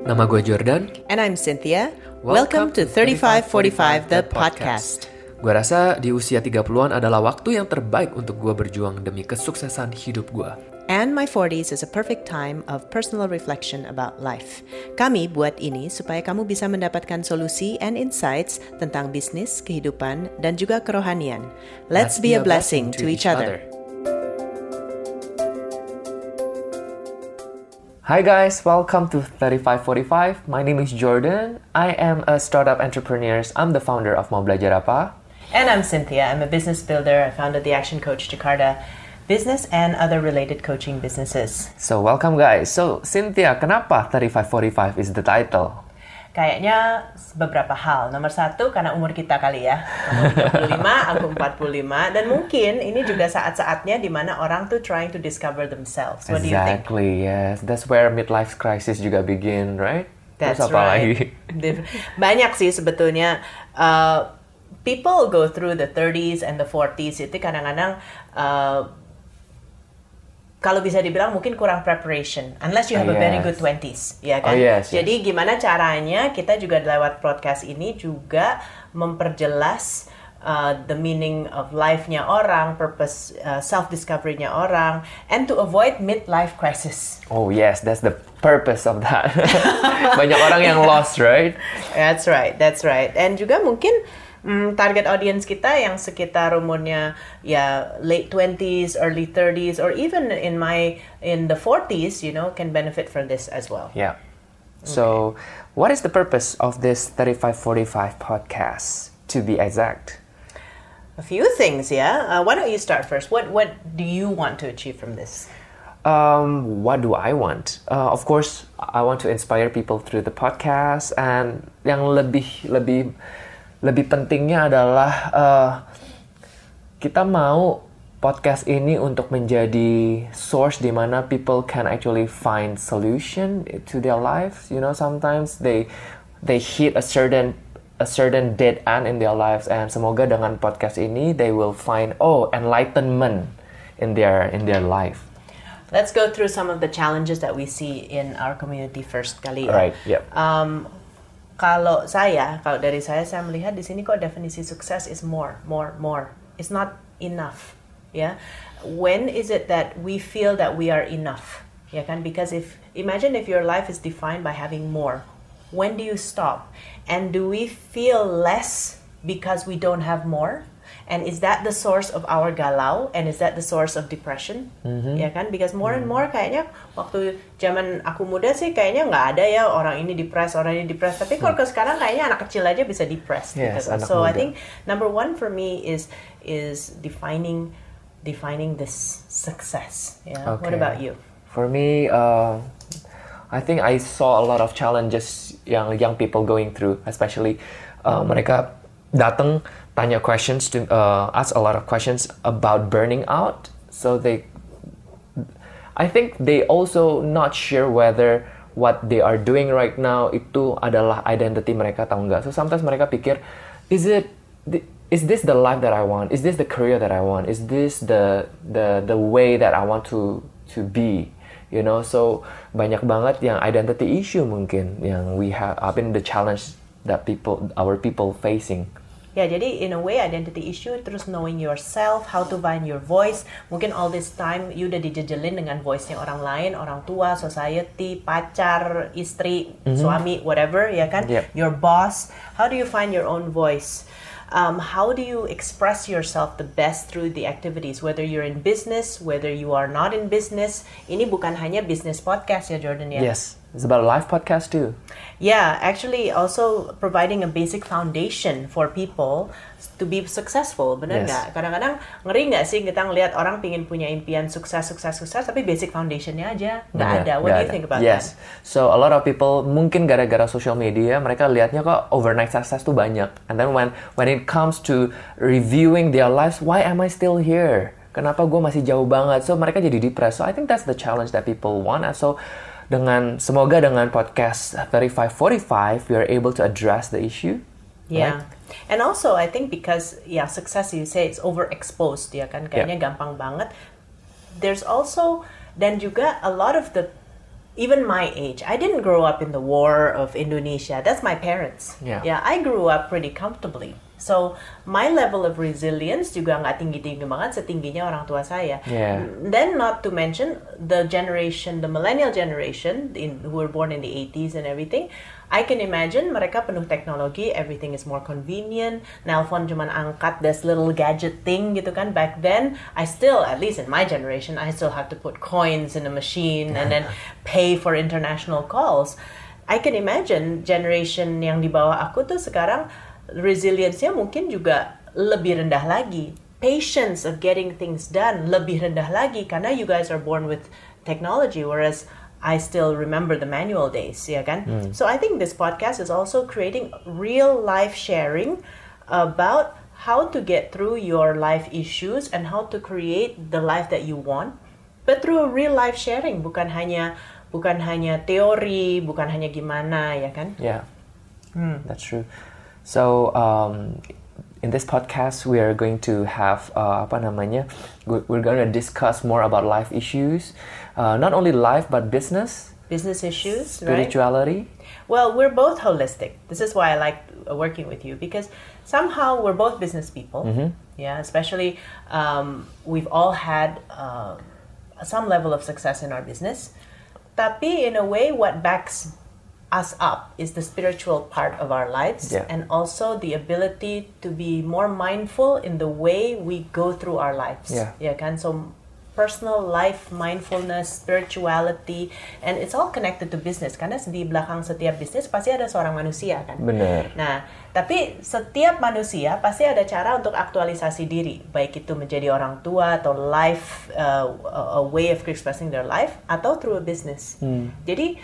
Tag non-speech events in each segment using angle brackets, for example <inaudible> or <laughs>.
Nama gue Jordan. And I'm Cynthia. Welcome, to 3545 The Podcast. Gue rasa di usia 30-an adalah waktu yang terbaik untuk gue berjuang demi kesuksesan hidup gue. And my 40s is a perfect time of personal reflection about life. Kami buat ini supaya kamu bisa mendapatkan solusi and insights tentang bisnis, kehidupan, dan juga kerohanian. Let's, be, a blessing, to each other. Hi guys, welcome to 3545. My name is Jordan. I am a startup entrepreneur. I'm the founder of Mau Belajar Apa. And I'm Cynthia. I'm a business builder. I founded the Action Coach Jakarta business and other related coaching businesses. So welcome guys. So Cynthia, kenapa 3545 is the title? Kayaknya beberapa hal. Nomor satu karena umur kita kali ya. Kamu <laughs> 35, aku 45. Dan mungkin ini juga saat-saatnya di mana orang tuh trying to discover themselves. What exactly, do you think? Exactly, yes. That's where midlife crisis juga begin, right? That's Terus apa right. lagi? Banyak sih sebetulnya. Uh, people go through the 30s and the 40s itu kadang-kadang uh, kalau bisa dibilang mungkin kurang preparation unless you have Oh, a very good 20s ya kan Oh, yes, yes. jadi gimana caranya kita juga lewat podcast ini juga memperjelas uh, the meaning of life-nya orang purpose uh, self discovery-nya orang and to avoid midlife crisis Oh yes, that's the purpose of that. <laughs> Banyak orang yang lost, right? <laughs> That's right, that's right. And juga mungkin mm, target audience kita yang sekitar umurnya ya late 20s, early 30s, or even in my in the 40s, you know, can benefit from this as well. Yeah. So, what is the purpose of this 3545 podcast, to be exact? A few things, yeah. Uh, why don't you start first? What what do you want to achieve from this? Um, what do I want? Uh, of course, I want to inspire people through the podcast, and yang lebih lebih lebih pentingnya adalah uh, kita mau podcast ini untuk menjadi source di mana people can actually find solution to their lives. You know, sometimes they they hit a certain a certain dead end in their lives, and semoga dengan podcast ini they will find oh enlightenment in their in their life. Let's go through some of the challenges that we see in our community first kali. Right, yep. Um, kalau saya, kalau dari saya saya melihat di sini kok definisi sukses is more, more, more. It's not enough, ya. When is it that we feel that we are enough? Ya kan? Because if imagine if your life is defined by having more, when do you stop? And do we feel less because we don't have more? And is that the source of our galau? And is that the source of depression? Ya kan? Because more and more kayaknya waktu zaman aku muda sih kayaknya nggak ada ya orang ini depres, orang ini depres. Tapi kalau ke sekarang kayaknya anak kecil aja bisa depressed. Yes, gitu. So I muda. think number one for me is is defining defining this success. Yeah. What Okay. about you? For me, uh, I think I saw a lot of challenges yang young people going through, especially uh, mereka datang tanya questions to uh, ask a lot of questions about burning out. So they, I think they also not sure whether what they are doing right now itu adalah identity mereka atau enggak. So sometimes mereka pikir, is it is this the life that I want? Is this the career that I want? Is this the the the way that I want to to be? You know, so banyak banget yang identity issue mungkin yang we have I mean the challenge that people our people facing. Ya, jadi in a way identity issue terus knowing yourself, how to find your voice. Mungkin all this time you udah dijejelin dengan voice-nya orang lain, orang tua, society, pacar, istri, suami, whatever, ya kan? Yep. Your boss. How do you find your own voice? Um, how do you express yourself the best through the activities? Whether you're in business, whether you are not in business. Ini bukan hanya business podcast ya, Jordan ya. Yes, it's about a live podcast too. Yeah, actually also providing a basic foundation for people to be successful, benar Yes. nggak? Kadang-kadang ngeri nggak sih kita ngelihat orang pingin punya impian sukses, sukses, sukses, tapi basic foundationnya aja nggak Nggak- ada. What do you ada. think about yes. So a lot of people mungkin gara-gara social media mereka lihatnya kok overnight success tuh banyak. And then when when it comes to reviewing their lives, why am I still here? Kenapa gue masih jauh banget? So mereka jadi depressed. So I think that's the challenge that people want. So dengan semoga dengan podcast 3545 we are able to address the issue. Yeah. And also I think because yeah, success you say it's overexposed ya kan kayaknya gampang banget. There's also dan juga a lot of the even my age, I didn't grow up in the war of Indonesia. That's my parents. Yeah. Yeah, I grew up pretty comfortably. So my level of resilience juga nggak tinggi-tinggi banget setingginya orang tua saya. Yeah. Then not to mention the generation, the millennial generation in, who were born in the 80s and everything. I can imagine mereka penuh teknologi, everything is more convenient. Nelpon cuman angkat this little gadget thing gitu kan. Back then, I still, at least in my generation, I still have to put coins in a machine and then <laughs> pay for international calls. I can imagine generation yang di bawah aku tuh sekarang resilience-nya mungkin juga lebih rendah lagi. Patience of getting things done lebih rendah lagi karena you guys are born with technology whereas I still remember the manual days, ya kan? So I think this podcast is also creating real life sharing about how to get through your life issues and how to create the life that you want, but through real life sharing, bukan hanya bukan hanya teori, bukan hanya gimana, ya kan? Yeah, that's true. So um, in this podcast, we are going to have uh, apa namanya? we- We're going to discuss more about life issues, uh, not only life but business, Business issues, right? spirituality. Well, we're both holistic. This is why I like uh, working with you because somehow we're both business people. Yeah, especially um, we've all had uh, some level of success in our business. Tapi in a way, what backs us up is the spiritual part of our lives Yeah. and also the ability to be more mindful in the way we go through our lives. Yeah. Yeah, kan? So personal life, mindfulness, spirituality, and it's all connected to business. Karena di belakang setiap bisnis pasti ada seorang manusia kan. Bener. Nah, tapi setiap manusia pasti ada cara untuk aktualisasi diri, baik itu menjadi orang tua atau life, uh, a way of expressing their life, atau through a business. Jadi,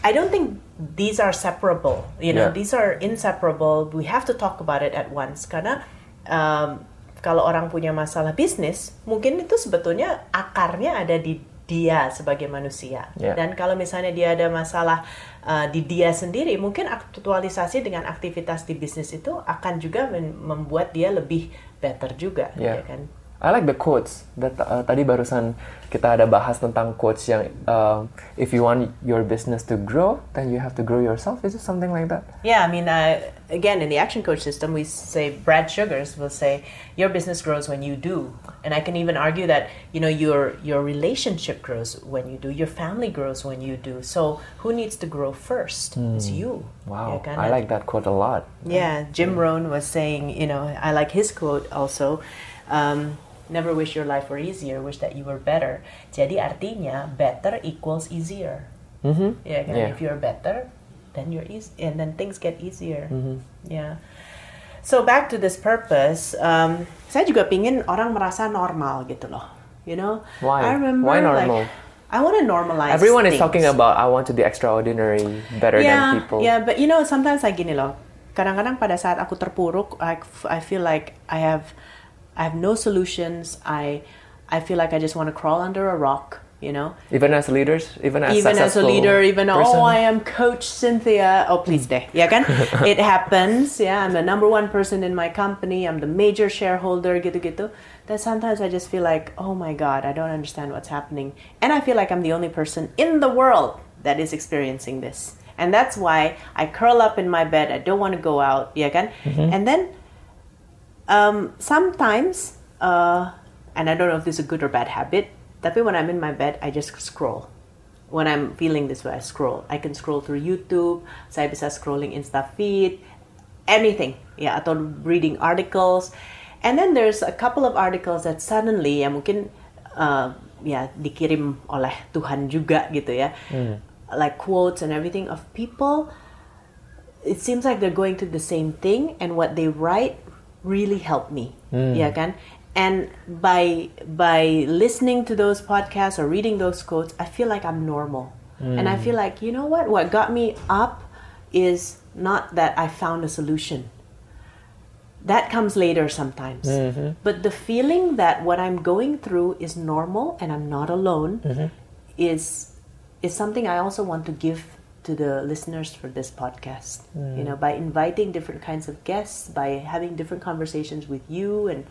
I don't think these are separable. You know, Yeah. these are inseparable. We have to talk about it at once karena um, kalau orang punya masalah bisnis, mungkin itu sebetulnya akarnya ada di dia sebagai manusia. Yeah. Dan kalau misalnya dia ada masalah uh, di dia sendiri, mungkin aktualisasi dengan aktivitas di bisnis itu akan juga membuat dia lebih better juga, Yeah. ya kan? I like the quotes. That uh, tadi barusan kita ada bahas tentang quotes yang uh, if you want your business to grow, then you have to grow yourself. Is it something like that? Yeah, I mean, uh, again, in the action coach system, we say Brad Sugars will say your business grows when you do, and I can even argue that you know your your relationship grows when you do, your family grows when you do. So who needs to grow first? It's you. Wow? I like that quote a lot. Yeah, Jim Rohn was saying, you know, I like his quote also. Um, Never wish your life were easier, wish that you were better. Jadi artinya better equals easier. Mm-hmm. Ya kan? Yeah. If you're better, then you're easy, and then things get easier. Mm-hmm. Yeah. So back to this purpose, um, saya juga pingin orang merasa normal gitu loh. You know? Why? I remember Why like, normal? I want to normalize. Everyone is things. talking about I want to be extraordinary, better yeah, than people. Yeah, but you know, sometimes like gini loh. Kadang-kadang pada saat aku terpuruk, I, I feel like I have I have no solutions. I I feel like I just want to crawl under a rock. You know, Even as leaders, even as even as a leader, even oh, person. oh, I am Coach Cynthia. Oh, please deh, ya kan? It happens. Yeah, I'm the number one person in my company. I'm the major shareholder. Gitu-gitu. That sometimes I just feel like, oh my god, I don't understand what's happening, and I feel like I'm the only person in the world that is experiencing this. And that's why I curl up in my bed. I don't want to go out. Ya kan? Mm-hmm. And then um, sometimes, uh, and I don't know if this is a good or bad habit, tapi when I'm in my bed, I just scroll. When I'm feeling this way, I scroll. I can scroll through YouTube, saya bisa scrolling Insta feed, anything, ya, atau reading articles. And then there's a couple of articles that suddenly, ya mungkin, uh, ya dikirim oleh Tuhan juga gitu ya, like quotes and everything of people it seems like they're going through the same thing and what they write really helped me. Hmm. Yeah kan? And by by listening to those podcasts or reading those quotes i feel like i'm normal. Hmm. And i feel like you know what? What got me up is not that i found a solution. That comes later sometimes. Mm-hmm. But the feeling that what i'm going through is normal and i'm not alone mm-hmm. is is something i also want to give to the listeners for this podcast you know by inviting different kinds of guests by having different conversations with you and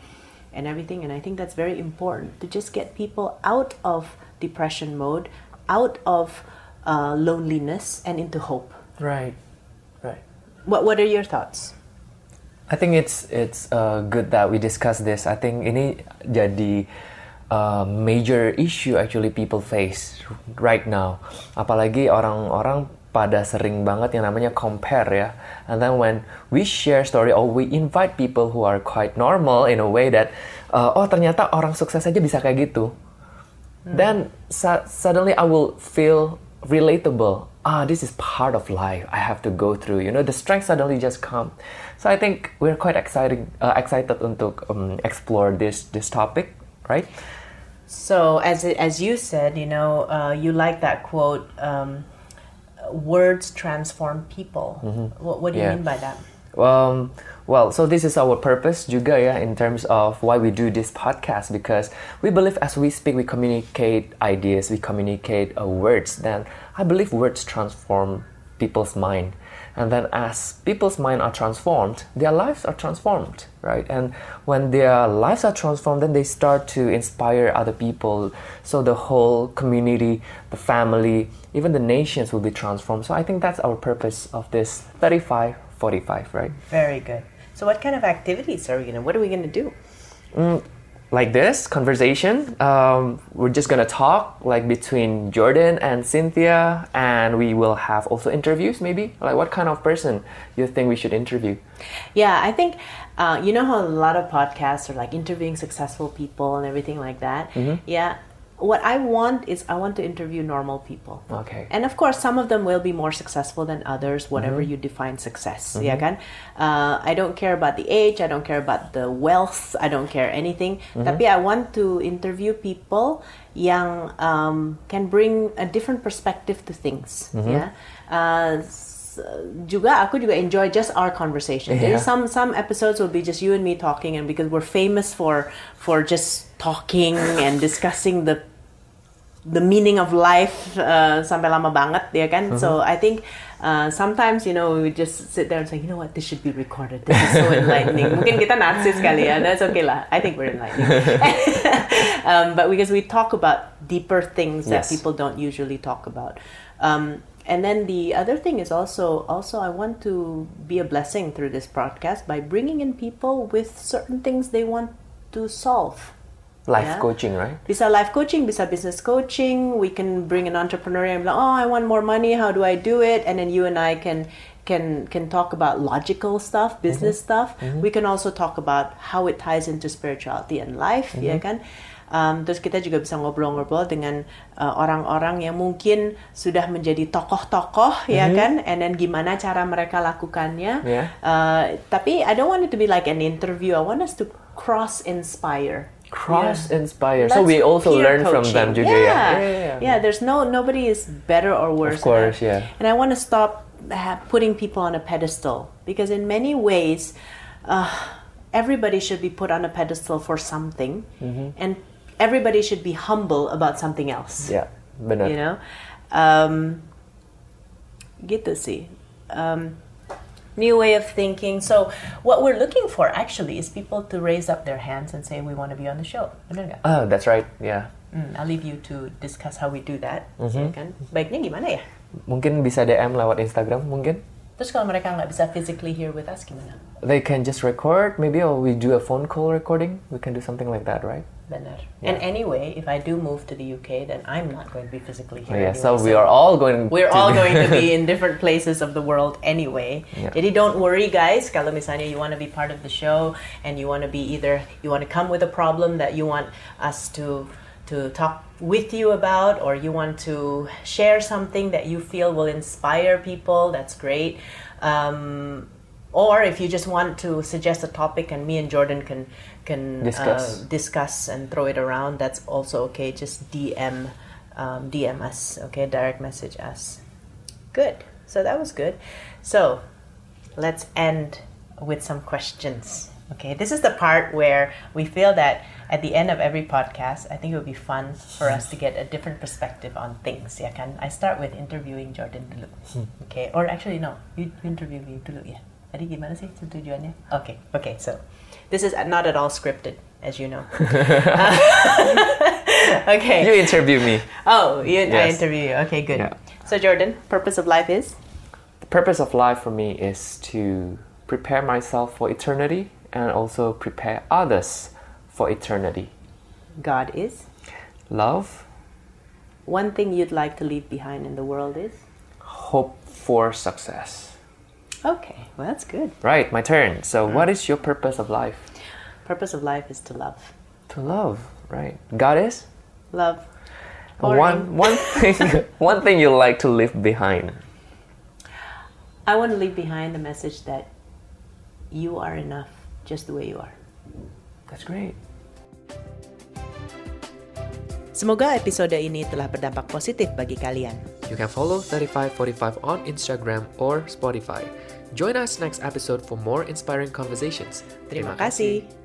and everything and i think that's very important to just get people out of depression mode out of uh, loneliness and into hope. Right. Right. What What are your thoughts? I think it's it's uh, good that we discuss this. I think ini jadi uh, major issue actually people face right now. Apalagi orang-orang pada sering banget yang namanya compare ya. And then when we share story or we invite people who are quite normal in a way that uh, oh ternyata orang sukses aja bisa kayak gitu. Then su- suddenly I will feel relatable. Ah, this is part of life. I have to go through. You know, the strength suddenly just come. So I think we're quite exciting, uh, excited untuk um, explore this this topic, right? So as as you said, you know, uh, you like that quote. Um, words transform people. What, what do you Yeah. mean by that? Um, well, so this is our purpose juga ya in terms of why we do this podcast because we believe as we speak we communicate ideas, we communicate uh, words. Then I believe words transform people's mind, and then as people's minds are transformed, their lives are transformed, right? And when their lives are transformed, then they start to inspire other people. So the whole community, the family, even the nations will be transformed. So I think that's our purpose of this 35 45, right? Very good. So what kind of activities are we gonna? What are we gonna do? Mm, Like this conversation, um, we're just gonna talk like between Jordan and Cynthia, and we will have also interviews. Maybe like what kind of person you think we should interview? Yeah, I think uh, you know how a lot of podcasts are like interviewing successful people and everything like that. Yeah, what I want is I want to interview normal people. Okay. And of course, some of them will be more successful than others, whatever you define success. Yeah, kan? Uh, I don't care about the age. I don't care about the wealth. I don't care anything. Tapi I want to interview people yang um, can bring a different perspective to things. Yeah. Uh, juga aku juga enjoy just our conversation. Yeah. some some episodes will be just you and me talking, and because we're famous for for just talking and discussing the the meaning of life uh, sampai lama banget ya kan? So I think uh, sometimes you know we just sit there and say you know what? This should be recorded. This is so <laughs> enlightening. Mungkin kita narsis kali ya. That's okay lah. I think we're enlightening. <laughs> Um, but because we talk about deeper things that Yes. people don't usually talk about. Um, and then the other thing is also also I want to be a blessing through this podcast by bringing in people with certain things they want to solve Life Yeah. coaching, right? bisa life coaching, bisa business coaching. We can bring an entrepreneur and be like, oh, I want more money. How do I do it? And then you and I can can can talk about logical stuff, business stuff. We can also talk about how it ties into spirituality and life, ya kan? Um, terus kita juga bisa ngobrol-ngobrol dengan uh, orang-orang yang mungkin sudah menjadi tokoh-tokoh, ya kan? And then gimana cara mereka lakukannya? Yeah. Uh, tapi I don't want it to be like an interview. I want us to cross inspire. Cross Yeah. inspire. So we also learn from them coaching. juga ya. yeah. yeah, Yeah, there's no nobody is better or worse. Of course, than yeah. And I want to stop putting people on a pedestal because in many ways, uh, everybody should be put on a pedestal for something, Mm-hmm. and everybody should be humble about something else. Yeah, benar. You know, um, gitu sih. Um, new way of thinking. So what we're looking for actually is people to raise up their hands and say we want to be on the show. Oh, that's right. Yeah. Hmm, I'll leave you to discuss how we do that. Mm-hmm. Baiknya gimana ya? Mungkin bisa DM lewat Instagram mungkin. Terus kalau mereka nggak bisa physically here with us gimana? They can just record maybe or we do a phone call recording. We can do something like that, right? Benar. And anyway, if I do move to the UK, then I'm not going to be physically Oh, here. yeah, so anyway, we are all going We're to all <laughs> going to be in different places of the world anyway. Yeah. Jadi don't worry guys, kalau misalnya you want to be part of the show and you want to be either you want to come with a problem that you want us to to talk with you about or you want to share something that you feel will inspire people, that's great. Um, or if you just want to suggest a topic and me and Jordan can can Discuss. uh, discuss and throw it around, that's also okay. Just DM um, DM us, okay? Direct message us. Good. So that was good. So let's end with some questions. Okay, this is the part where we feel that at the end of every podcast, I think it would be fun for us to get a different perspective on things. Ya kan? I start with interviewing Jordan dulu. <laughs> Okay, or actually no, you you interview me dulu ya. Tadi gimana sih tujuannya? Okay, okay. So this is not at all scripted, as you know. <laughs> okay. You interview me. Oh, you, I interview you. Okay, good. Yeah. So Jordan, purpose of life is The purpose of life for me is to prepare myself for eternity and also prepare others for eternity. God is. Love, One thing you'd like to leave behind in the world is. hope for success. Okay, well that's good. Right, my turn. So, mm-hmm. what is your purpose of life? Purpose of life is to love. To love, right? God is Love. Boring. one <laughs> <laughs> one thing one thing you like to leave behind. I want to leave behind the message that you are enough just the way you are. That's great. Semoga episode ini telah berdampak positif bagi kalian. You can follow 3545 on Instagram or Spotify. Join us next episode for more inspiring conversations. Terima kasih.